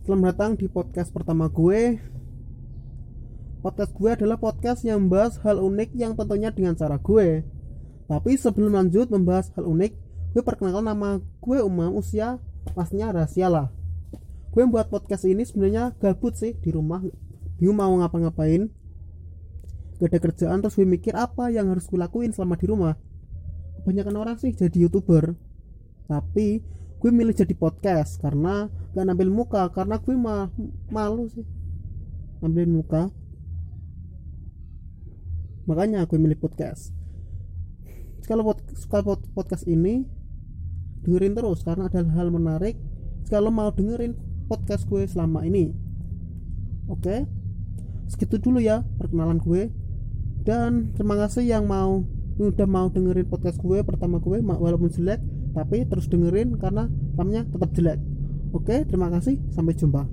Selamat datang di podcast pertama gue. Podcast gue adalah podcast yang membahas hal unik yang tentunya dengan cara gue. Tapi sebelum lanjut membahas hal unik, gue perkenalkan nama gue Umam usia pastinya rahasia lah. Gue buat podcast ini sebenarnya gabut sih di rumah, bingung mau ngapa-ngapain. Gak ada kerjaan terus gue mikir apa yang harus gue lakuin selama di rumah. Kebanyakan orang sih jadi youtuber, tapi gue milih jadi podcast karena gak nampil muka karena gue mah malu sih nampilin muka. Makanya gue milih podcast. Kalau pod, suka pod, podcast ini dengerin terus karena ada hal menarik. Kalau mau dengerin podcast gue selama ini oke? Segitu dulu ya perkenalan gue dan terima kasih yang mau udah mau dengerin podcast gue pertama gue walaupun jelek tapi terus dengerin karena namanya tetap jelek. Oke terima kasih. Sampai jumpa